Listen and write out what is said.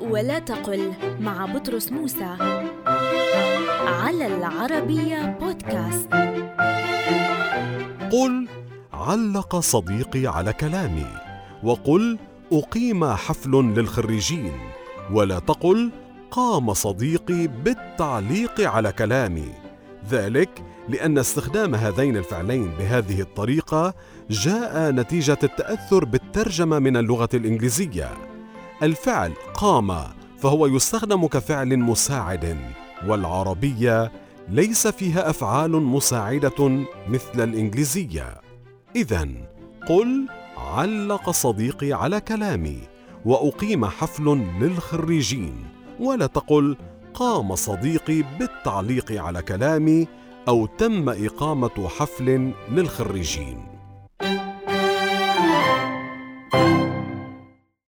ولا تقل مع بطرس موسى على العربية بودكاست. قل علق صديقي على كلامي وقل أقيم حفل للخريجين ولا تقل قام صديقي بالتعليق على كلامي. ذلك لأن استخدام هذين الفعلين بهذه الطريقة جاء نتيجة التأثر بالترجمة من اللغة الإنجليزية. الفعل قام فهو يستخدم كفعل مساعد والعربية ليس فيها أفعال مساعدة مثل الإنجليزية. اذا قل علق صديقي على كلامي وأقيم حفل للخريجين ولا تقل قام صديقي بالتعليق على كلامي أو تم إقامة حفل للخريجين.